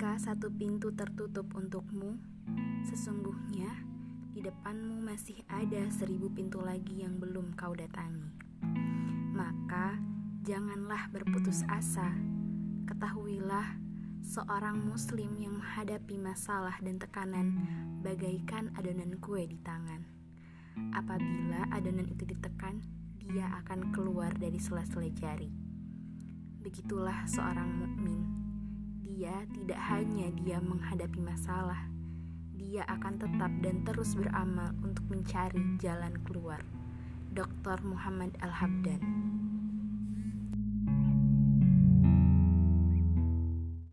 Jika satu pintu tertutup untukmu, sesungguhnya di depanmu masih ada seribu pintu lagi yang belum kau datangi. Maka janganlah berputus asa. Ketahuilah, seorang Muslim yang menghadapi masalah dan tekanan bagaikan adonan kue di tangan. Apabila adonan itu ditekan, dia akan keluar dari sela-sela jari. Begitulah seorang mukmin dia tidak hanya dia menghadapi masalah, dia akan tetap dan terus beramal untuk mencari jalan keluar. Dr. Muhammad Al-Habdan